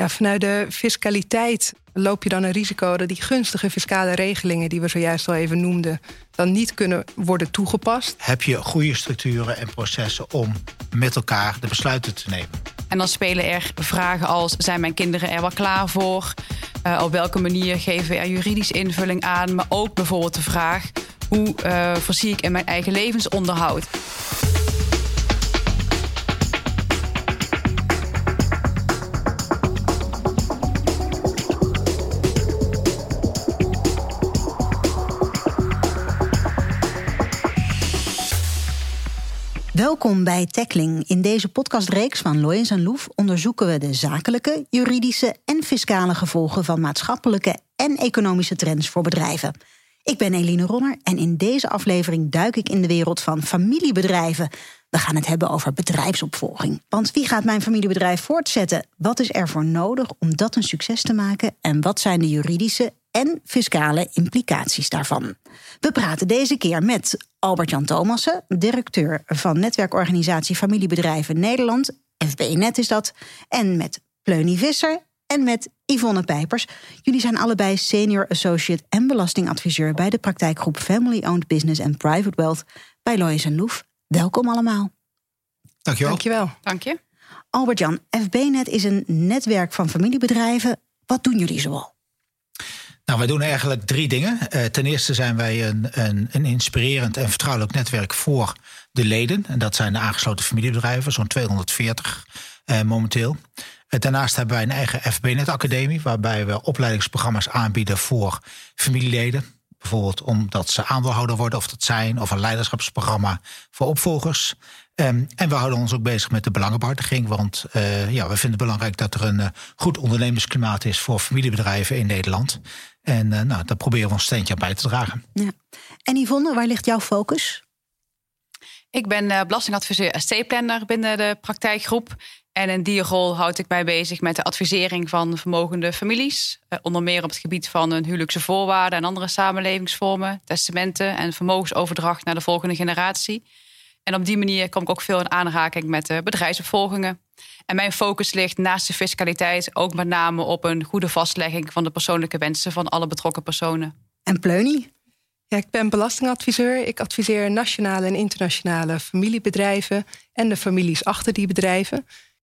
Ja, vanuit de fiscaliteit loop je dan een risico dat die gunstige fiscale regelingen die we zojuist al even noemden, dan niet kunnen worden toegepast. Heb je goede structuren en processen om met elkaar de besluiten te nemen? En dan spelen er vragen als: zijn mijn kinderen er wel klaar voor? Uh, op welke manier geven we er juridisch invulling aan? Maar ook bijvoorbeeld de vraag: hoe uh, voorzie ik in mijn eigen levensonderhoud? Welkom bij Tackling. In deze podcastreeks van Loyens en Loef onderzoeken we de zakelijke, juridische en fiscale gevolgen van maatschappelijke en economische trends voor bedrijven. Ik ben Eline Ronner en in deze aflevering duik ik in de wereld van familiebedrijven. We gaan het hebben over bedrijfsopvolging. Want wie gaat mijn familiebedrijf voortzetten? Wat is er voor nodig om dat een succes te maken? En wat zijn de juridische en fiscale implicaties daarvan? We praten deze keer met Albert-Jan Thomassen, directeur van netwerkorganisatie Familiebedrijven Nederland, FBNet is dat, en met Pleunie Visser en met Yvonne Pijpers. Jullie zijn allebei senior associate en belastingadviseur bij de praktijkgroep Family Owned Business and Private Wealth bij Loyes Loef. Welkom allemaal. Dankjewel. Dankjewel. Dank je. Albert-Jan, FBNet is een netwerk van familiebedrijven. Wat doen jullie zoal? Nou, wij doen eigenlijk drie dingen. Uh, ten eerste zijn wij een, een, een, inspirerend en vertrouwelijk netwerk voor de leden. En dat zijn de aangesloten familiebedrijven, zo'n 240 uh, momenteel. Uh, daarnaast hebben wij een eigen FBNet Academie, waarbij we opleidingsprogramma's aanbieden voor familieleden. Bijvoorbeeld omdat ze aandeelhouder worden of dat zijn, of een leiderschapsprogramma voor opvolgers. Um, en we houden ons ook bezig met de belangenbehartiging. Want uh, ja, we vinden het belangrijk dat er een uh, goed ondernemersklimaat is voor familiebedrijven in Nederland. En uh, nou, daar proberen we ons steentje aan bij te dragen. Ja. En Yvonne, waar ligt jouw focus? Ik ben belastingadviseur ST-planner binnen de praktijkgroep. En in die rol houd ik mij bezig met de advisering van vermogende families. onder meer op het gebied van hun huwelijkse voorwaarden en andere samenlevingsvormen, testamenten en vermogensoverdracht naar de volgende generatie. En op die manier kom ik ook veel in aanraking met bedrijfsopvolgingen. En mijn focus ligt naast de fiscaliteit ook met name op een goede vastlegging van de persoonlijke wensen van alle betrokken personen. En Pleunie? Ja, ik ben belastingadviseur. Ik adviseer nationale en internationale familiebedrijven en de families achter die bedrijven.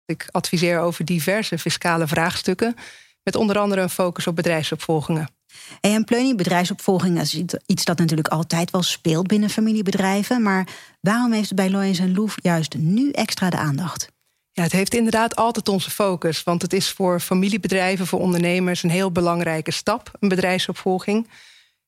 Ik adviseer over diverse fiscale vraagstukken, met onder andere een focus op bedrijfsopvolgingen. En pleunie, bedrijfsopvolging is iets dat natuurlijk altijd wel speelt binnen familiebedrijven. Maar waarom heeft het bij Loyens en Loef juist nu extra de aandacht? Ja, het heeft inderdaad altijd onze focus. Want het is voor familiebedrijven, voor ondernemers een heel belangrijke stap, een bedrijfsopvolging.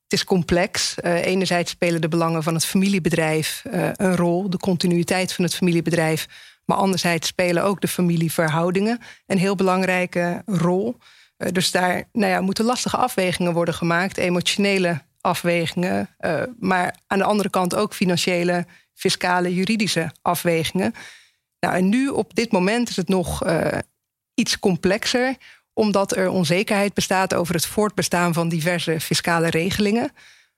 Het is complex. Uh, enerzijds spelen de belangen van het familiebedrijf uh, een rol, de continuïteit van het familiebedrijf. Maar anderzijds spelen ook de familieverhoudingen een heel belangrijke rol. Uh, dus daar nou ja, moeten lastige afwegingen worden gemaakt, emotionele afwegingen, uh, maar aan de andere kant ook financiële, fiscale, juridische afwegingen. Nou, en nu op dit moment is het nog uh, iets complexer, omdat er onzekerheid bestaat over het voortbestaan van diverse fiscale regelingen.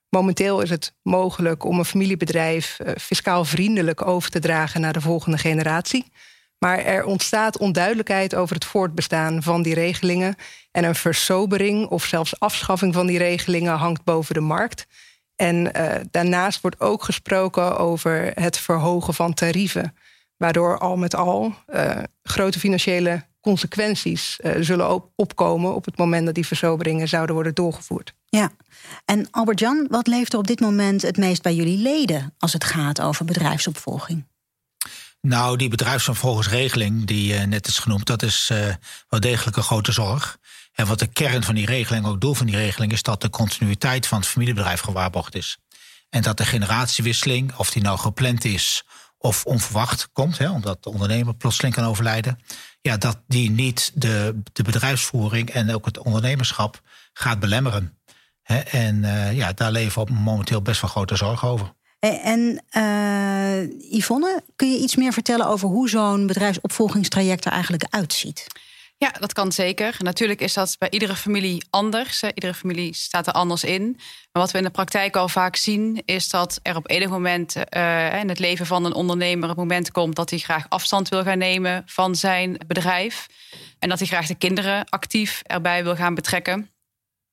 Momenteel is het mogelijk om een familiebedrijf fiscaal vriendelijk over te dragen naar de volgende generatie. Maar er ontstaat onduidelijkheid over het voortbestaan van die regelingen. En een versobering of zelfs afschaffing van die regelingen hangt boven de markt. En uh, daarnaast wordt ook gesproken over het verhogen van tarieven. Waardoor al met al uh, grote financiële consequenties uh, zullen opkomen op het moment dat die versoberingen zouden worden doorgevoerd. Ja, en Albert-Jan, wat leeft er op dit moment het meest bij jullie leden als het gaat over bedrijfsopvolging? Nou, die bedrijfsopvolgingsregeling die uh, net is genoemd, dat is uh, wel degelijk een grote zorg. En wat de kern van die regeling, ook doel van die regeling, is dat de continuïteit van het familiebedrijf gewaarborgd is. En dat de generatiewisseling, of die nou gepland is of onverwacht komt, hè, omdat de ondernemer plotseling kan overlijden, ja, dat die niet de, de bedrijfsvoering en ook het ondernemerschap gaat belemmeren. Hè, en uh, ja, daar leven we momenteel best wel grote zorgen over. En uh, Yvonne, kun je iets meer vertellen over hoe zo'n bedrijfsopvolgingstraject er eigenlijk uitziet? Ja, dat kan zeker. Natuurlijk is dat bij iedere familie anders. Iedere familie staat er anders in. Maar wat we in de praktijk al vaak zien, is dat er op enig moment uh, in het leven van een ondernemer het moment komt dat hij graag afstand wil gaan nemen van zijn bedrijf. En dat hij graag de kinderen actief erbij wil gaan betrekken.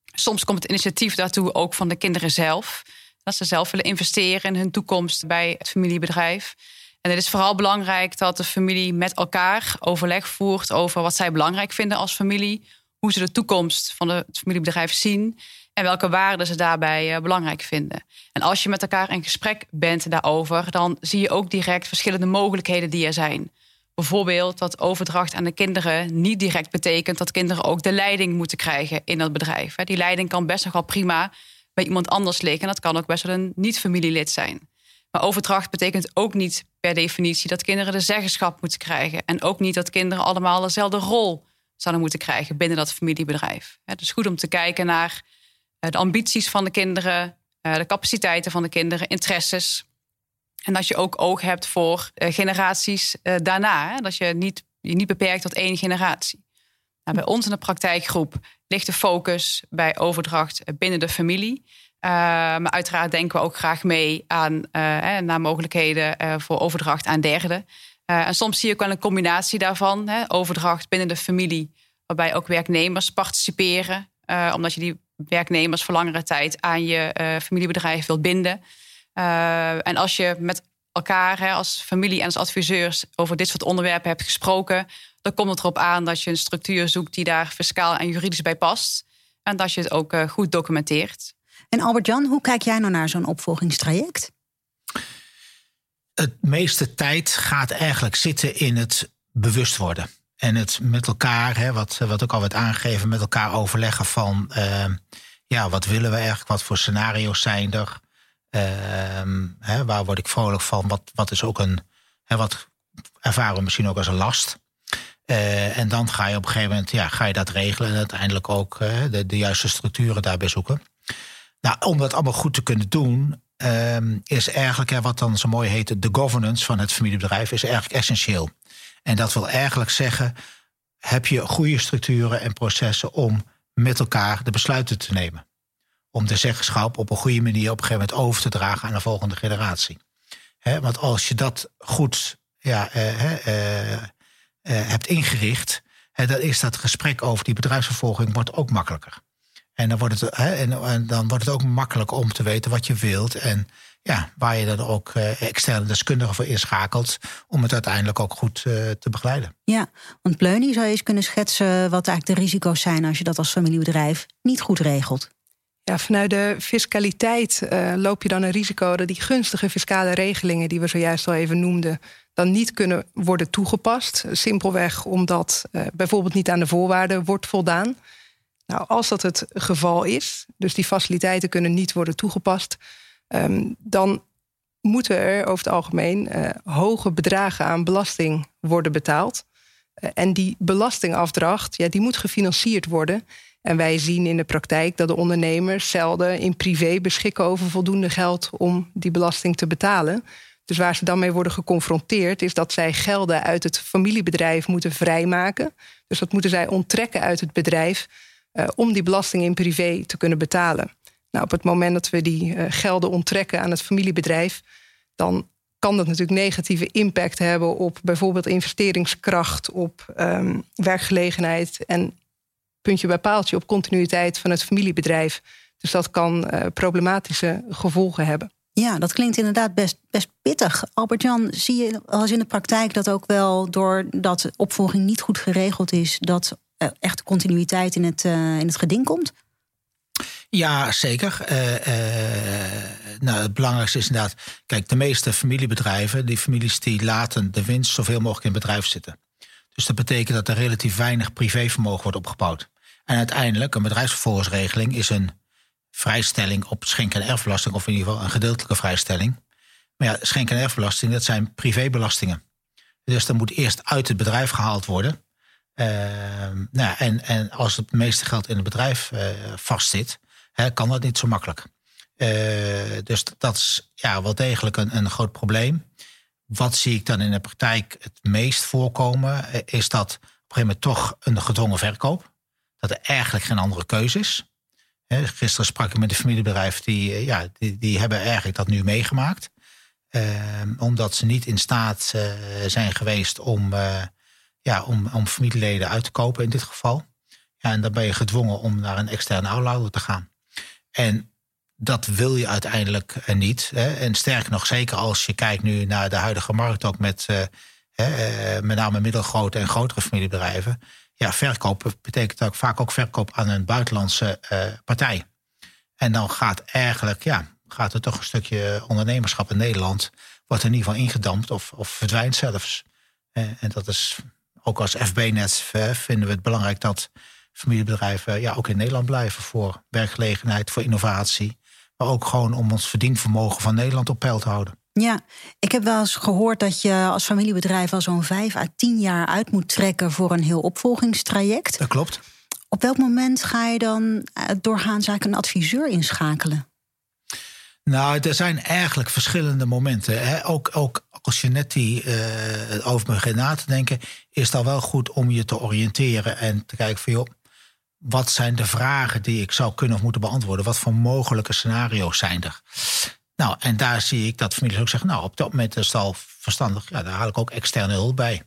Soms komt het initiatief daartoe ook van de kinderen zelf. Dat ze zelf willen investeren in hun toekomst bij het familiebedrijf. En het is vooral belangrijk dat de familie met elkaar overleg voert over wat zij belangrijk vinden als familie. Hoe ze de toekomst van het familiebedrijf zien. En welke waarden ze daarbij eh, belangrijk vinden. En als je met elkaar in gesprek bent daarover, dan zie je ook direct verschillende mogelijkheden die er zijn. Bijvoorbeeld dat overdracht aan de kinderen niet direct betekent dat kinderen ook de leiding moeten krijgen in dat bedrijf. Die leiding kan best nog wel prima bij iemand anders liggen. En dat kan ook best wel een niet-familielid zijn. Maar overdracht betekent ook niet per definitie dat kinderen de zeggenschap moeten krijgen. En ook niet dat kinderen allemaal dezelfde rol zouden moeten krijgen binnen dat familiebedrijf. Het is goed om te kijken naar eh, de ambities van de kinderen, eh, de capaciteiten van de kinderen, interesses. En dat je ook oog hebt voor eh, generaties daarna. Dat je niet, je niet beperkt tot één generatie. Nou, bij ons in de praktijkgroep ligt de focus bij overdracht binnen de familie. Uh, maar uiteraard denken we ook graag mee aan uh, naar mogelijkheden uh, voor overdracht aan derden. en soms zie je ook wel een combinatie daarvan. Hè, overdracht binnen de familie, waarbij ook werknemers participeren. omdat je die werknemers voor langere tijd aan je familiebedrijf wilt binden. en als je met elkaar hè, als familie en als adviseurs over dit soort onderwerpen hebt gesproken, dan komt het erop aan dat je een structuur zoekt die daar fiscaal en juridisch bij past. En dat je het ook goed documenteert. En Albert-Jan, hoe kijk jij nou naar zo'n opvolgingstraject? Het meeste tijd gaat eigenlijk zitten in het bewust worden. En het met elkaar, hè, wat, wat ook al werd aangegeven, met elkaar overleggen van uh, ja, wat willen we eigenlijk, wat voor scenario's zijn er, uh, hè, waar word ik vrolijk van, wat, wat is ook een, hè, wat ervaren we misschien ook als een last. Uh, en dan ga je op een gegeven moment ja, ga je dat regelen en uiteindelijk ook de, de juiste structuren daarbij zoeken. Nou, om dat allemaal goed te kunnen doen, um, is eigenlijk wat dan zo mooi heet, de governance van het familiebedrijf, is eigenlijk essentieel. En dat wil eigenlijk zeggen, heb je goede structuren en processen om met elkaar de besluiten te nemen. Om de zeggenschap op een goede manier op een gegeven moment over te dragen aan de volgende generatie. Want als je dat goed ja, uh, hebt ingericht, dan is dat gesprek over die bedrijfsvervolging wordt ook makkelijker. En dan wordt, het, en, dan wordt het ook makkelijk om te weten wat je wilt. En ja, waar je dan ook uh, externe deskundigen voor inschakelt. om het uiteindelijk ook goed uh, te begeleiden. Ja, want Pleunie zou je eens kunnen schetsen. wat eigenlijk de risico's zijn als je dat als familiebedrijf niet goed regelt. Ja, vanuit de fiscaliteit uh, loop je dan een risico dat die gunstige fiscale regelingen, die we zojuist al even noemden, dan niet kunnen worden toegepast. Simpelweg omdat bijvoorbeeld niet aan de voorwaarden wordt voldaan. Nou, als dat het geval is, dus die faciliteiten kunnen niet worden toegepast, um, dan moeten er over het algemeen uh, hoge bedragen aan belasting worden betaald. En die belastingafdracht, ja, die moet gefinancierd worden. En wij zien in de praktijk dat de ondernemers zelden in privé beschikken over voldoende geld om die belasting te betalen. Dus waar ze dan mee worden geconfronteerd, is dat zij gelden uit het familiebedrijf moeten vrijmaken. Dus dat moeten zij onttrekken uit het bedrijf. Uh, om die belasting in privé te kunnen betalen. Nou, op het moment dat we die uh, gelden onttrekken aan het familiebedrijf, dan kan dat natuurlijk negatieve impact hebben op bijvoorbeeld investeringskracht, op um, werkgelegenheid en puntje bij paaltje op continuïteit van het familiebedrijf. Dus dat kan uh, problematische gevolgen hebben. Ja, dat klinkt inderdaad best, best pittig. Albert-Jan, zie je als in de praktijk dat ook wel doordat opvolging niet goed geregeld is, dat uh, echt continuïteit in het, uh, in het geding komt? Ja, zeker. Uh, nou, het belangrijkste is inderdaad, kijk, de meeste familiebedrijven, die families die laten de winst zoveel mogelijk in het bedrijf zitten. Dus dat betekent dat er relatief weinig privévermogen wordt opgebouwd. En uiteindelijk, een bedrijfsvervolgingsregeling is een vrijstelling op schenk- en erfbelasting, of in ieder geval een gedeeltelijke vrijstelling. Maar ja, schenk- en erfbelasting, dat zijn privébelastingen. Dus dat moet eerst uit het bedrijf gehaald worden. Uh, nou, en, en als het meeste geld in het bedrijf uh, vastzit, hè, kan dat niet zo makkelijk. Uh, dus dat is ja, wel degelijk een, een groot probleem. Wat zie ik dan in de praktijk het meest voorkomen? Is dat op een gegeven moment toch een gedwongen verkoop. Dat er eigenlijk geen andere keuze is. gisteren sprak ik met een familiebedrijf, die, eh, ja, die, die hebben eigenlijk dat nu meegemaakt. Ehm, omdat ze niet in staat uh, zijn geweest om, uh, ja, om, om familieleden uit te kopen in dit geval. Ja, en dan ben je gedwongen om naar een externe aanlouder te gaan. En dat wil je uiteindelijk niet. En sterker nog, zeker als je kijkt nu naar de huidige markt, ook met met name middelgrote en grotere familiebedrijven. Ja, verkoop betekent ook vaak ook verkoop aan een buitenlandse partij. En dan gaat eigenlijk, ja, gaat er toch een stukje ondernemerschap in Nederland, wordt in ieder geval ingedampt of, of verdwijnt zelfs. en dat is ook als FB-net vinden we het belangrijk dat familiebedrijven ja, ook in Nederland blijven voor werkgelegenheid, voor innovatie. Maar ook gewoon om ons verdienvermogen van Nederland op peil te houden. Ja, ik heb wel eens gehoord dat je als familiebedrijf al zo'n vijf à tien jaar uit moet trekken voor een heel opvolgingstraject. Dat klopt. Op welk moment ga je dan eh, doorgaans eigenlijk een adviseur inschakelen? Nou, er zijn eigenlijk verschillende momenten. Hè. Ook, ook als je net die uh, over begint na te denken, is het al wel goed om je te oriënteren en te kijken van joh, wat zijn de vragen die ik zou kunnen of moeten beantwoorden? Wat voor mogelijke scenario's zijn er? Nou, en daar zie ik dat families ook zeggen, nou, op dat moment is het al verstandig, ja, daar haal ik ook externe hulp bij.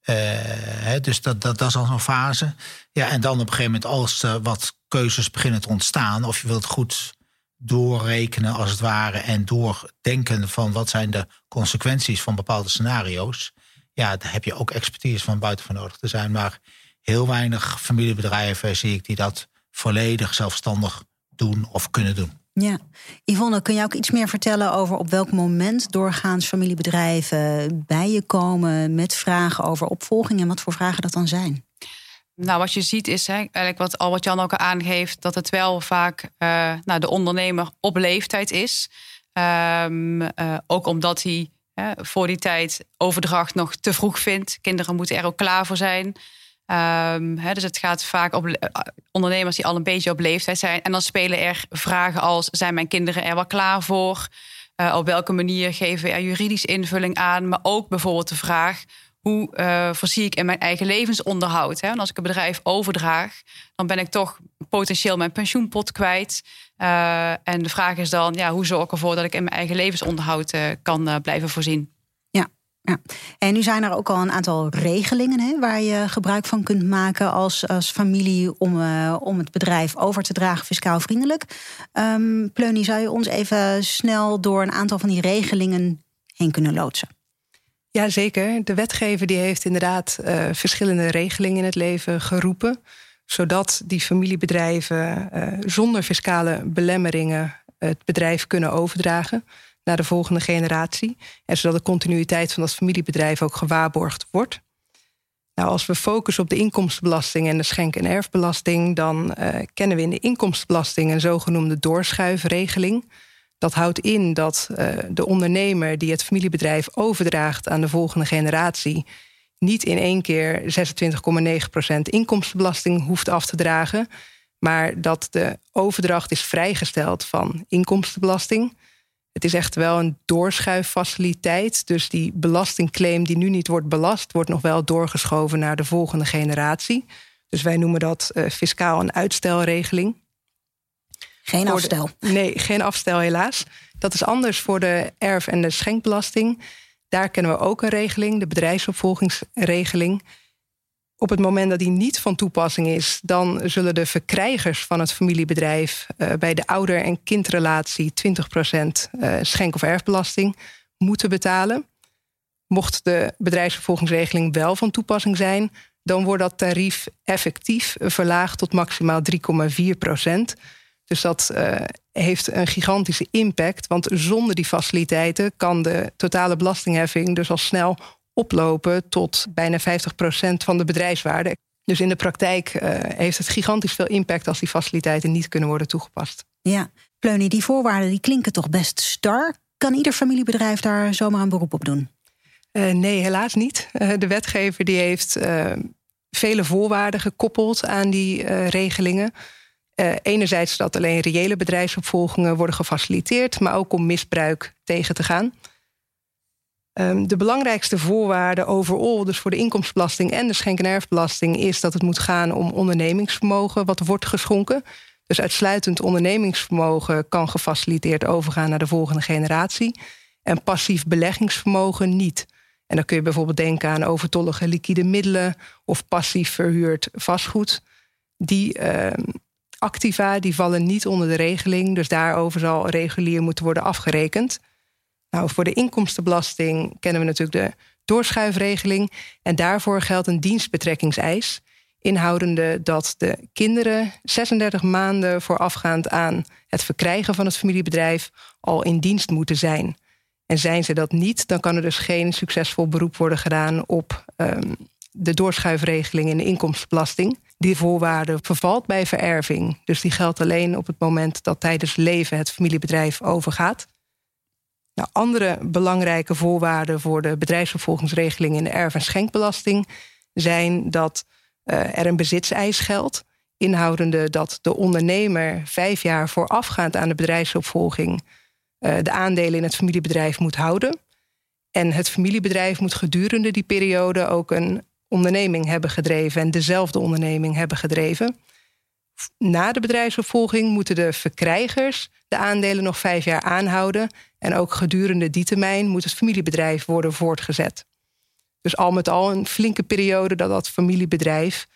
Uh, hè, dus dat, dat, dat is al zo'n fase. Ja, en dan op een gegeven moment, als er wat keuzes beginnen te ontstaan, of je wilt goed doorrekenen als het ware en doordenken van wat zijn de consequenties van bepaalde scenario's. Ja, daar heb je ook expertise van buiten voor nodig te zijn. Maar heel weinig familiebedrijven zie ik die dat volledig zelfstandig doen of kunnen doen. Ja, Yvonne, kun je ook iets meer vertellen over op welk moment doorgaans familiebedrijven bij je komen met vragen over opvolging en wat voor vragen dat dan zijn? Nou, wat je ziet is hè, eigenlijk wat, al wat Jan ook aangeeft, dat het wel vaak uh, nou, de ondernemer op leeftijd is. Um, uh, ook omdat hij voor die tijd overdracht nog te vroeg vindt. Kinderen moeten er ook klaar voor zijn. Hè, dus het gaat vaak op ondernemers die al een beetje op leeftijd zijn. En dan spelen er vragen als: zijn mijn kinderen er wel klaar voor? op welke manier geven we er juridisch invulling aan? Maar ook bijvoorbeeld de vraag: hoe voorzie ik in mijn eigen levensonderhoud? Hè? Want als ik een bedrijf overdraag, dan ben ik toch potentieel mijn pensioenpot kwijt. En de vraag is dan, ja, hoe zorg ik ervoor dat ik in mijn eigen levensonderhoud kan blijven voorzien? Ja, en nu zijn er ook al een aantal regelingen hè, waar je gebruik van kunt maken als, als familie om, om het bedrijf over te dragen fiscaal vriendelijk. Um, Pleunie, zou je ons even snel door een aantal van die regelingen heen kunnen loodsen? Ja, zeker. De wetgever die heeft inderdaad uh, verschillende regelingen in het leven geroepen. Zodat die familiebedrijven uh, zonder fiscale belemmeringen het bedrijf kunnen overdragen naar de volgende generatie. En zodat de continuïteit van dat familiebedrijf ook gewaarborgd wordt. Nou, als we focussen op de inkomstenbelasting en de schenk- en erfbelasting, dan uh, kennen we in de inkomstenbelasting een zogenoemde doorschuifregeling. Dat houdt in dat uh, de ondernemer die het familiebedrijf overdraagt aan de volgende generatie niet in één keer 26,9% inkomstenbelasting hoeft af te dragen, maar dat de overdracht is vrijgesteld van inkomstenbelasting. Het is echt wel een doorschuiffaciliteit. Dus die belastingclaim die nu niet wordt belast, wordt nog wel doorgeschoven naar de volgende generatie. Dus wij noemen dat uh, fiscaal een uitstelregeling. Geen afstel. nee, geen afstel helaas. Dat is anders voor de erf- en de schenkbelasting. Daar kennen we ook een regeling, de bedrijfsopvolgingsregeling. Op het moment dat die niet van toepassing is, dan zullen de verkrijgers van het familiebedrijf uh, bij de ouder- en kindrelatie 20% uh, schenk- of erfbelasting moeten betalen. Mocht de bedrijfsopvolgingsregeling wel van toepassing zijn, dan wordt dat tarief effectief verlaagd tot maximaal 3,4% dus dat uh, heeft een gigantische impact. Want zonder die faciliteiten kan de totale belastingheffing dus al snel oplopen tot bijna 50% van de bedrijfswaarde. Dus in de praktijk uh, heeft het gigantisch veel impact als die faciliteiten niet kunnen worden toegepast. Ja, Pleunie, die voorwaarden die klinken toch best star. Kan ieder familiebedrijf daar zomaar een beroep op doen? Uh, nee, helaas niet. de wetgever die heeft vele voorwaarden gekoppeld aan die regelingen. Enerzijds dat alleen reële bedrijfsopvolgingen worden gefaciliteerd, maar ook om misbruik tegen te gaan. Ehm, de belangrijkste voorwaarde overal, dus voor de inkomstenbelasting en de schenk- en erfbelasting, is dat het moet gaan om ondernemingsvermogen wat wordt geschonken. Dus uitsluitend ondernemingsvermogen kan gefaciliteerd overgaan naar de volgende generatie. En passief beleggingsvermogen niet. En dan kun je bijvoorbeeld denken aan overtollige liquide middelen of passief verhuurd vastgoed. Die uh, activa die vallen niet onder de regeling, dus daarover zal regulier moeten worden afgerekend. Nou, voor de inkomstenbelasting kennen we natuurlijk de doorschuifregeling. En daarvoor geldt een dienstbetrekkingseis. Inhoudende dat de kinderen 36 maanden voorafgaand aan het verkrijgen van het familiebedrijf al in dienst moeten zijn. En zijn ze dat niet, dan kan er dus geen succesvol beroep worden gedaan op um, de doorschuifregeling in de inkomstenbelasting. Die voorwaarde vervalt bij vererving. Dus die geldt alleen op het moment dat tijdens leven het familiebedrijf overgaat. Nou, andere belangrijke voorwaarden voor de bedrijfsvervolgingsregeling in de erf- en schenkbelasting zijn dat uh, er een bezitseis geldt, inhoudende dat de ondernemer vijf jaar voorafgaand aan de bedrijfsopvolging uh, de aandelen in het familiebedrijf moet houden. En het familiebedrijf moet gedurende die periode ook een onderneming hebben gedreven en dezelfde onderneming hebben gedreven. Na de bedrijfsopvolging moeten de verkrijgers de aandelen nog vijf jaar aanhouden. En ook gedurende die termijn moet het familiebedrijf worden voortgezet. Dus al met al een flinke periode dat dat familiebedrijf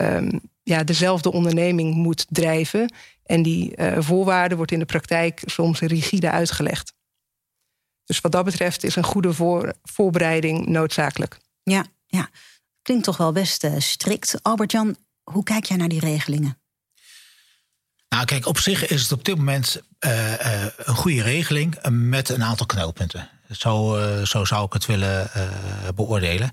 um, ja, dezelfde onderneming moet drijven. En die uh, voorwaarde wordt in de praktijk soms rigide uitgelegd. Dus wat dat betreft is een goede voor, voorbereiding noodzakelijk. Ja, ja, klinkt toch wel best uh, strikt. Albert-Jan, hoe kijk jij naar die regelingen? Nou, kijk, op zich is het op dit moment uh, uh, een goede regeling met een aantal knelpunten. Zo, uh, zo zou ik het willen beoordelen.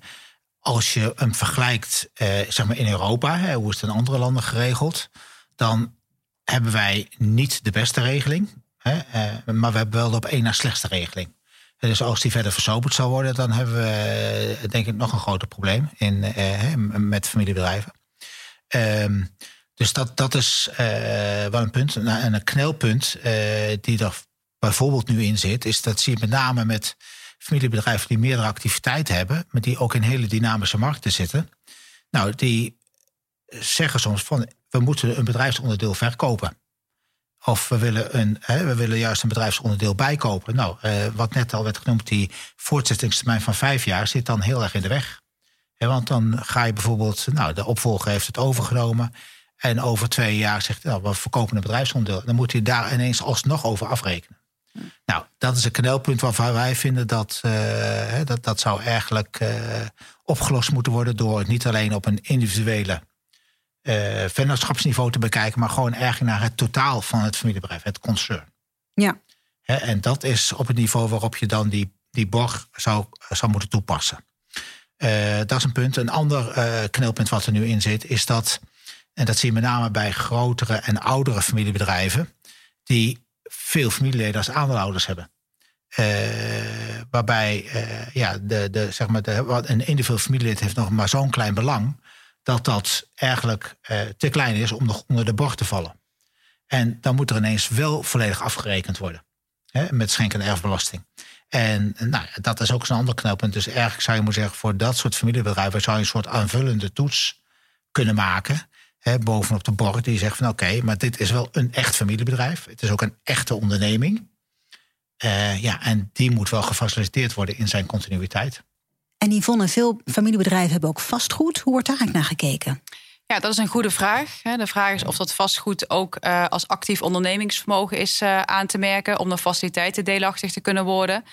Als je hem vergelijkt, zeg maar in Europa, hè, hoe is het in andere landen geregeld, dan hebben wij niet de beste regeling, hè, maar we hebben wel de op één na slechtste regeling. Dus als die verder versoberd zou worden, dan hebben we denk ik nog een groter probleem in, met familiebedrijven. Ehm, dus dat, dat is uh, wel een punt. En een knelpunt uh, die er bijvoorbeeld nu in zit, is dat zie je met name met familiebedrijven die meerdere activiteiten hebben, maar die ook in hele dynamische markten zitten. Nou, die zeggen soms van we moeten een bedrijfsonderdeel verkopen. Of we willen, een, hè, we willen juist een bedrijfsonderdeel bijkopen. Nou, uh, wat net al werd genoemd, die voortzettingstermijn van vijf jaar zit dan heel erg in de weg. Want dan ga je bijvoorbeeld, nou, de opvolger heeft het overgenomen. En over twee jaar zegt hij, nou, we verkopen een bedrijfsonderdeel. Dan moet hij daar ineens alsnog over afrekenen. Nou, dat is een knelpunt waarvan wij vinden dat uh, dat, dat zou eigenlijk uh, opgelost moeten worden door het niet alleen op een individuele uh, vennootschapsniveau te bekijken, maar gewoon eigenlijk naar het totaal van het familiebedrijf, het concern. Ja. He, en dat is op het niveau waarop je dan die, die borg zou, zou moeten toepassen. dat is een punt. Een ander knelpunt wat er nu in zit, is dat en dat zie je met name bij grotere en oudere familiebedrijven, die veel familieleden als aandeelhouders hebben. Uh, waarbij uh, ja, de, de, zeg maar de, een individueel familielid heeft nog maar zo'n klein belang, dat dat eigenlijk uh, te klein is om nog onder de borg te vallen. En dan moet er ineens wel volledig afgerekend worden hè, met schenk- en erfbelasting. En nou, dat is ook een ander knelpunt. Dus eigenlijk zou je moeten zeggen, voor dat soort familiebedrijven zou je een soort aanvullende toets kunnen maken hè, bovenop de borg die zegt van oké, maar dit is wel een echt familiebedrijf. Het is ook een echte onderneming. Uh, ja, en die moet wel gefaciliteerd worden in zijn continuïteit. En Yvonne, veel familiebedrijven hebben ook vastgoed. Hoe wordt daar eigenlijk naar gekeken? Ja, dat is een goede vraag. De vraag is of dat vastgoed ook uh, als actief ondernemingsvermogen is uh, aan te merken om de faciliteiten deelachtig te kunnen worden.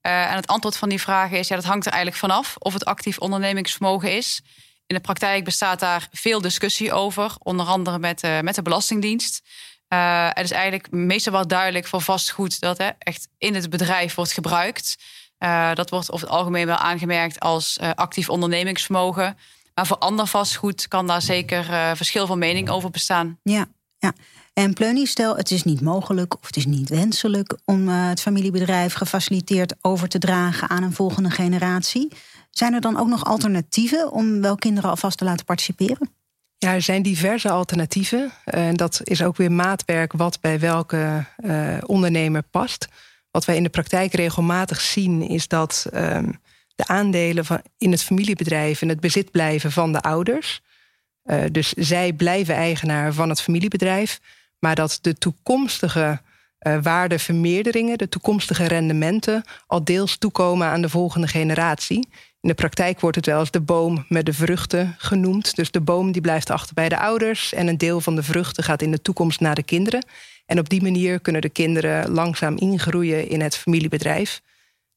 En het antwoord van die vraag is: ja, dat hangt er eigenlijk vanaf of het actief ondernemingsvermogen is. In de praktijk bestaat daar veel discussie over, onder andere met, uh, met de Belastingdienst. Uh, het is eigenlijk meestal wel duidelijk voor vastgoed dat hè, echt in het bedrijf wordt gebruikt. Uh, dat wordt over het algemeen wel aangemerkt als actief ondernemingsvermogen. Maar voor ander vastgoed kan daar zeker verschil van mening over bestaan. Ja, ja. En Pleunie, stel het is niet mogelijk of het is niet wenselijk om het familiebedrijf gefaciliteerd over te dragen aan een volgende generatie. Zijn er dan ook nog alternatieven om wel kinderen alvast te laten participeren? Ja, er zijn diverse alternatieven. En dat is ook weer maatwerk wat bij welke uh, ondernemer past. Wat wij in de praktijk regelmatig zien is dat ehm, de aandelen van, in het familiebedrijf en het bezit blijven van de ouders. Uh, dus zij blijven eigenaar van het familiebedrijf, maar dat de toekomstige uh, waardevermeerderingen, de toekomstige rendementen, al deels toekomen aan de volgende generatie. In de praktijk wordt het wel eens de boom met de vruchten genoemd. Dus de boom die blijft achter bij de ouders en een deel van de vruchten gaat in de toekomst naar de kinderen. En op die manier kunnen de kinderen langzaam ingroeien in het familiebedrijf.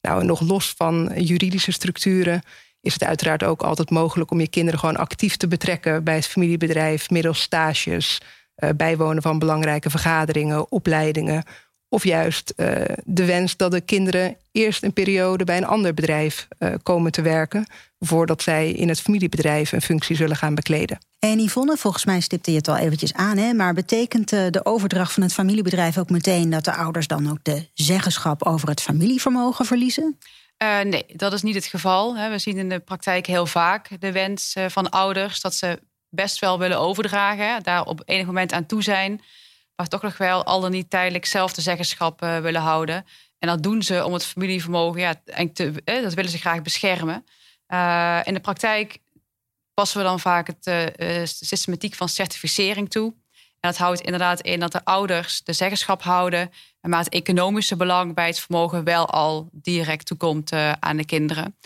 Nou, en nog los van juridische structuren is het uiteraard ook altijd mogelijk om je kinderen gewoon actief te betrekken bij het familiebedrijf middels stages, uh, bijwonen van belangrijke vergaderingen, opleidingen. Of juist uh, de wens dat de kinderen eerst een periode bij een ander bedrijf uh, komen te werken. voordat zij in het familiebedrijf een functie zullen gaan bekleden. En Yvonne, volgens mij stipte je het al eventjes aan, hè, maar betekent de overdracht van het familiebedrijf ook meteen dat de ouders dan ook de zeggenschap over het familievermogen verliezen? Uh, nee, dat is niet het geval. We zien in de praktijk heel vaak de wens van ouders dat ze best wel willen overdragen, daar op enig moment aan toe zijn, maar toch nog wel al dan niet tijdelijk zelf de zeggenschap uh, willen houden. En dat doen ze om het familievermogen, ja, te, eh, dat willen ze graag beschermen. Uh, in de praktijk passen we dan vaak het systematiek van certificering toe. En dat houdt inderdaad in dat de ouders de zeggenschap houden, maar het economische belang bij het vermogen wel al direct toekomt aan de kinderen.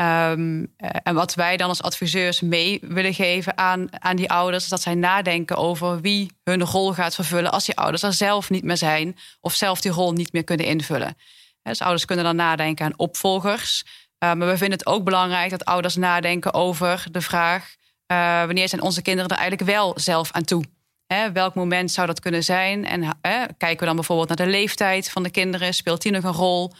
Um, en wat wij dan als adviseurs mee willen geven aan, aan die ouders, is dat zij nadenken over wie hun rol gaat vervullen als die ouders er zelf niet meer zijn of zelf die rol niet meer kunnen invullen. Dus ouders kunnen dan nadenken aan opvolgers. Uh, maar we vinden het ook belangrijk dat ouders nadenken over de vraag: uh, wanneer zijn onze kinderen er eigenlijk wel zelf aan toe? Hè, welk moment zou dat kunnen zijn? En hè, kijken we dan bijvoorbeeld naar de leeftijd van de kinderen? Speelt die nog een rol?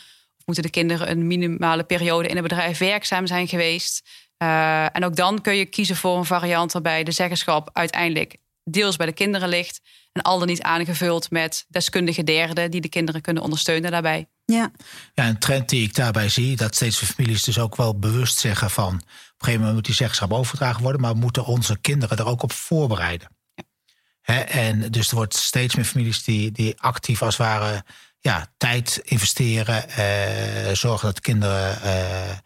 Moeten de kinderen een minimale periode in het bedrijf werkzaam zijn geweest. Uh, en ook dan kun je kiezen voor een variant waarbij de zeggenschap uiteindelijk deels bij de kinderen ligt. En al dan niet aangevuld met deskundige derden die de kinderen kunnen ondersteunen daarbij. Ja. ja, een trend die ik daarbij zie, dat steeds meer families dus ook wel bewust zeggen van op een gegeven moment moet die zeggenschap overgedragen worden, maar we moeten onze kinderen er ook op voorbereiden. Ja. en dus er wordt steeds meer families die, die actief als het ware ja, tijd investeren. Uh, zorgen dat kinderen uh,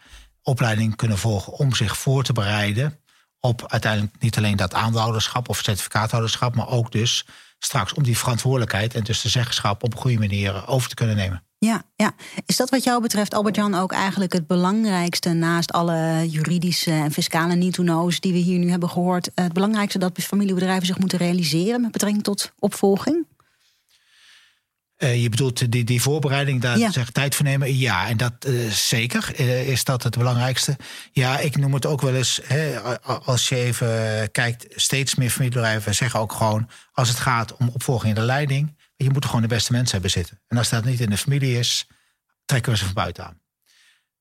opleiding kunnen volgen om zich voor te bereiden op uiteindelijk niet alleen dat aandeelhouderschap of certificaathouderschap, maar ook dus straks om die verantwoordelijkheid en dus de zeggenschap op een goede manier over te kunnen nemen. Ja, ja. Is dat wat jou betreft, Albert-Jan, ook eigenlijk het belangrijkste naast alle juridische en fiscale niet-to-knows die we hier nu hebben gehoord, het belangrijkste dat familiebedrijven zich moeten realiseren met betrekking tot opvolging? Uh, je bedoelt die, die voorbereiding, daar ja. zeg, tijd voor nemen? Ja, en dat uh, zeker uh, is dat het belangrijkste. Ja, ik noem het ook wel eens, hè, als je even kijkt, steeds meer familiebedrijven zeggen ook gewoon, als het gaat om opvolging in de leiding, je moet gewoon de beste mensen hebben zitten. En als dat niet in de familie is, trekken we ze van buiten aan.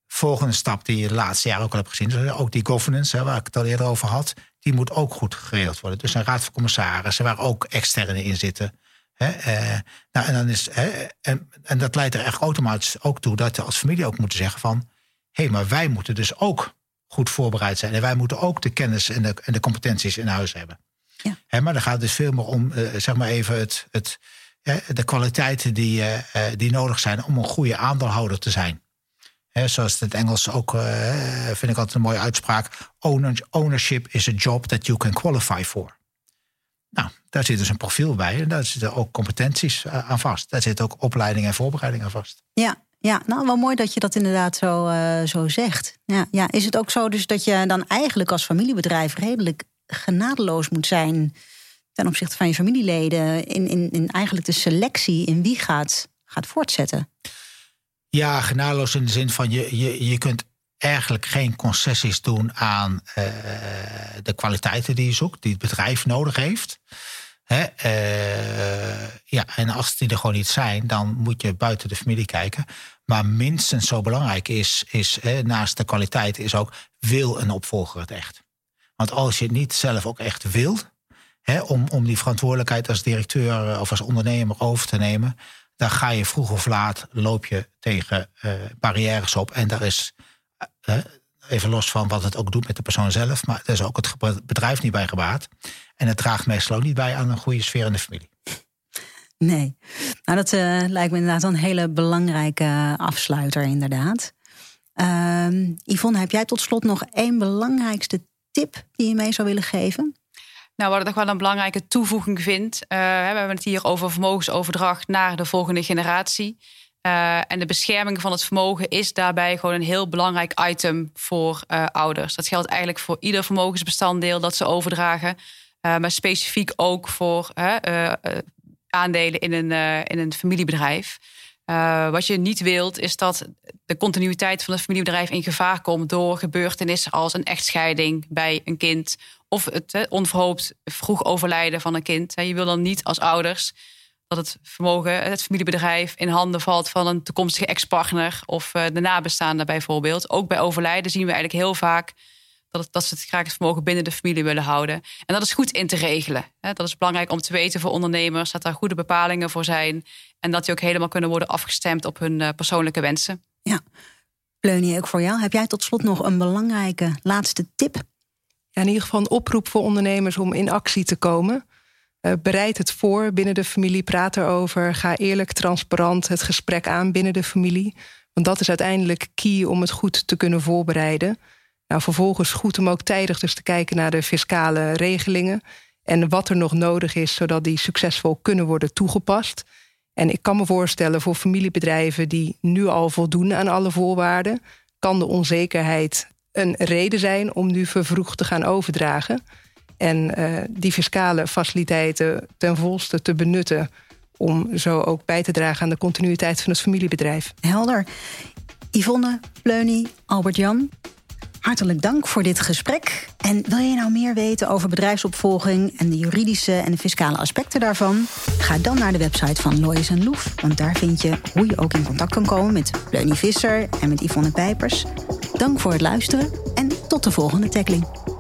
Volgende stap die je de laatste jaren ook al hebt gezien, ook die governance, hè, waar ik het al eerder over had, die moet ook goed geregeld worden. Dus een raad van commissarissen, waar ook externe in zitten uh, nou, en, dan is, en, en dat leidt er echt automatisch ook toe dat we als familie ook moeten zeggen van... hé, hey, maar wij moeten dus ook goed voorbereid zijn. En wij moeten ook de kennis en de, en de competenties in huis hebben. Ja. maar dan gaat het dus veel meer om, uh, zeg maar even, het, het, de kwaliteiten die, uh, die nodig zijn om een goede aandeelhouder te zijn. He, zoals het Engels ook, vind ik altijd een mooie uitspraak. Ownership is a job that you can qualify for. Daar zit dus een profiel bij en daar zitten ook competenties eh, aan vast. Daar zit ook opleiding en voorbereiding aan vast. Ja, ja, nou wel mooi dat je dat inderdaad zo, uh, zo zegt. Ja, ja, is het ook zo dus dat je dan eigenlijk als familiebedrijf redelijk genadeloos moet zijn ten opzichte van je familieleden in, in, in eigenlijk de selectie in wie gaat, gaat voortzetten? Ja, genadeloos in de zin van je, je, je kunt eigenlijk geen concessies doen aan uh, de kwaliteiten die je zoekt, die het bedrijf nodig heeft. Hè? Uh, ja, en als die er gewoon niet zijn, dan moet je buiten de familie kijken. Maar minstens zo belangrijk is, is hè, naast de kwaliteit, is ook wil een opvolger het echt. Want als je het niet zelf ook echt wilt, hè, om, om die verantwoordelijkheid als directeur of als ondernemer over te nemen, dan ga je vroeg of laat loop je tegen uh, barrières op. En daar is even los van wat het ook doet met de persoon zelf, maar er is ook het bedrijf niet bij gebaat. En het draagt meestal ook niet bij aan een goede sfeer in de familie. Nee. Nou, dat uh, lijkt me inderdaad een hele belangrijke afsluiter, inderdaad. Uh, Yvonne, heb jij tot slot nog één belangrijkste tip die je mee zou willen geven? Nou, wat ik nog wel een belangrijke toevoeging vind. Uh, we hebben het hier over vermogensoverdracht naar de volgende generatie. Uh, en de bescherming van het vermogen is daarbij gewoon een heel belangrijk item voor uh, ouders. Dat geldt eigenlijk voor ieder vermogensbestanddeel dat ze overdragen. maar specifiek ook voor aandelen in een, in een familiebedrijf. wat je niet wilt, is dat de continuïteit van het familiebedrijf in gevaar komt door gebeurtenissen als een echtscheiding bij een kind of het onverhoopt vroeg overlijden van een kind. Je wil dan niet als ouders dat het vermogen, het familiebedrijf, in handen valt van een toekomstige ex-partner of eh, de nabestaanden bijvoorbeeld. Ook bij overlijden zien we eigenlijk heel vaak dat, het, dat ze het graag het vermogen binnen de familie willen houden. En dat is goed in te regelen. Dat is belangrijk om te weten voor ondernemers dat daar goede bepalingen voor zijn en dat die ook helemaal kunnen worden afgestemd op hun eh, persoonlijke wensen. Ja, Pleunie, ook voor jou. Heb jij tot slot nog een belangrijke laatste tip? Ja, in ieder geval een oproep voor ondernemers om in actie te komen. Uh, bereid het voor binnen de familie, praat erover. Ga eerlijk, transparant het gesprek aan binnen de familie. Want dat is uiteindelijk key om het goed te kunnen voorbereiden. Nou, vervolgens goed om ook tijdig dus te kijken naar de fiscale regelingen. En wat er nog nodig is, zodat die succesvol kunnen worden toegepast. En ik kan me voorstellen voor familiebedrijven die nu al voldoen aan alle voorwaarden, kan de onzekerheid een reden zijn om nu vervroegd te gaan overdragen. En uh, die fiscale faciliteiten ten volste te benutten om zo ook bij te dragen aan de continuïteit van het familiebedrijf. Helder. Yvonne, Pleuny, Albert-Jan, Hartelijk dank voor dit gesprek. En wil je nou meer weten over bedrijfsopvolging en de juridische en de fiscale aspecten daarvan? Ga dan naar de website van Lois Loef, want daar vind je hoe je ook in contact kan komen met Leunie Visser en met Yvonne Pijpers. Dank voor het luisteren en tot de volgende tackling.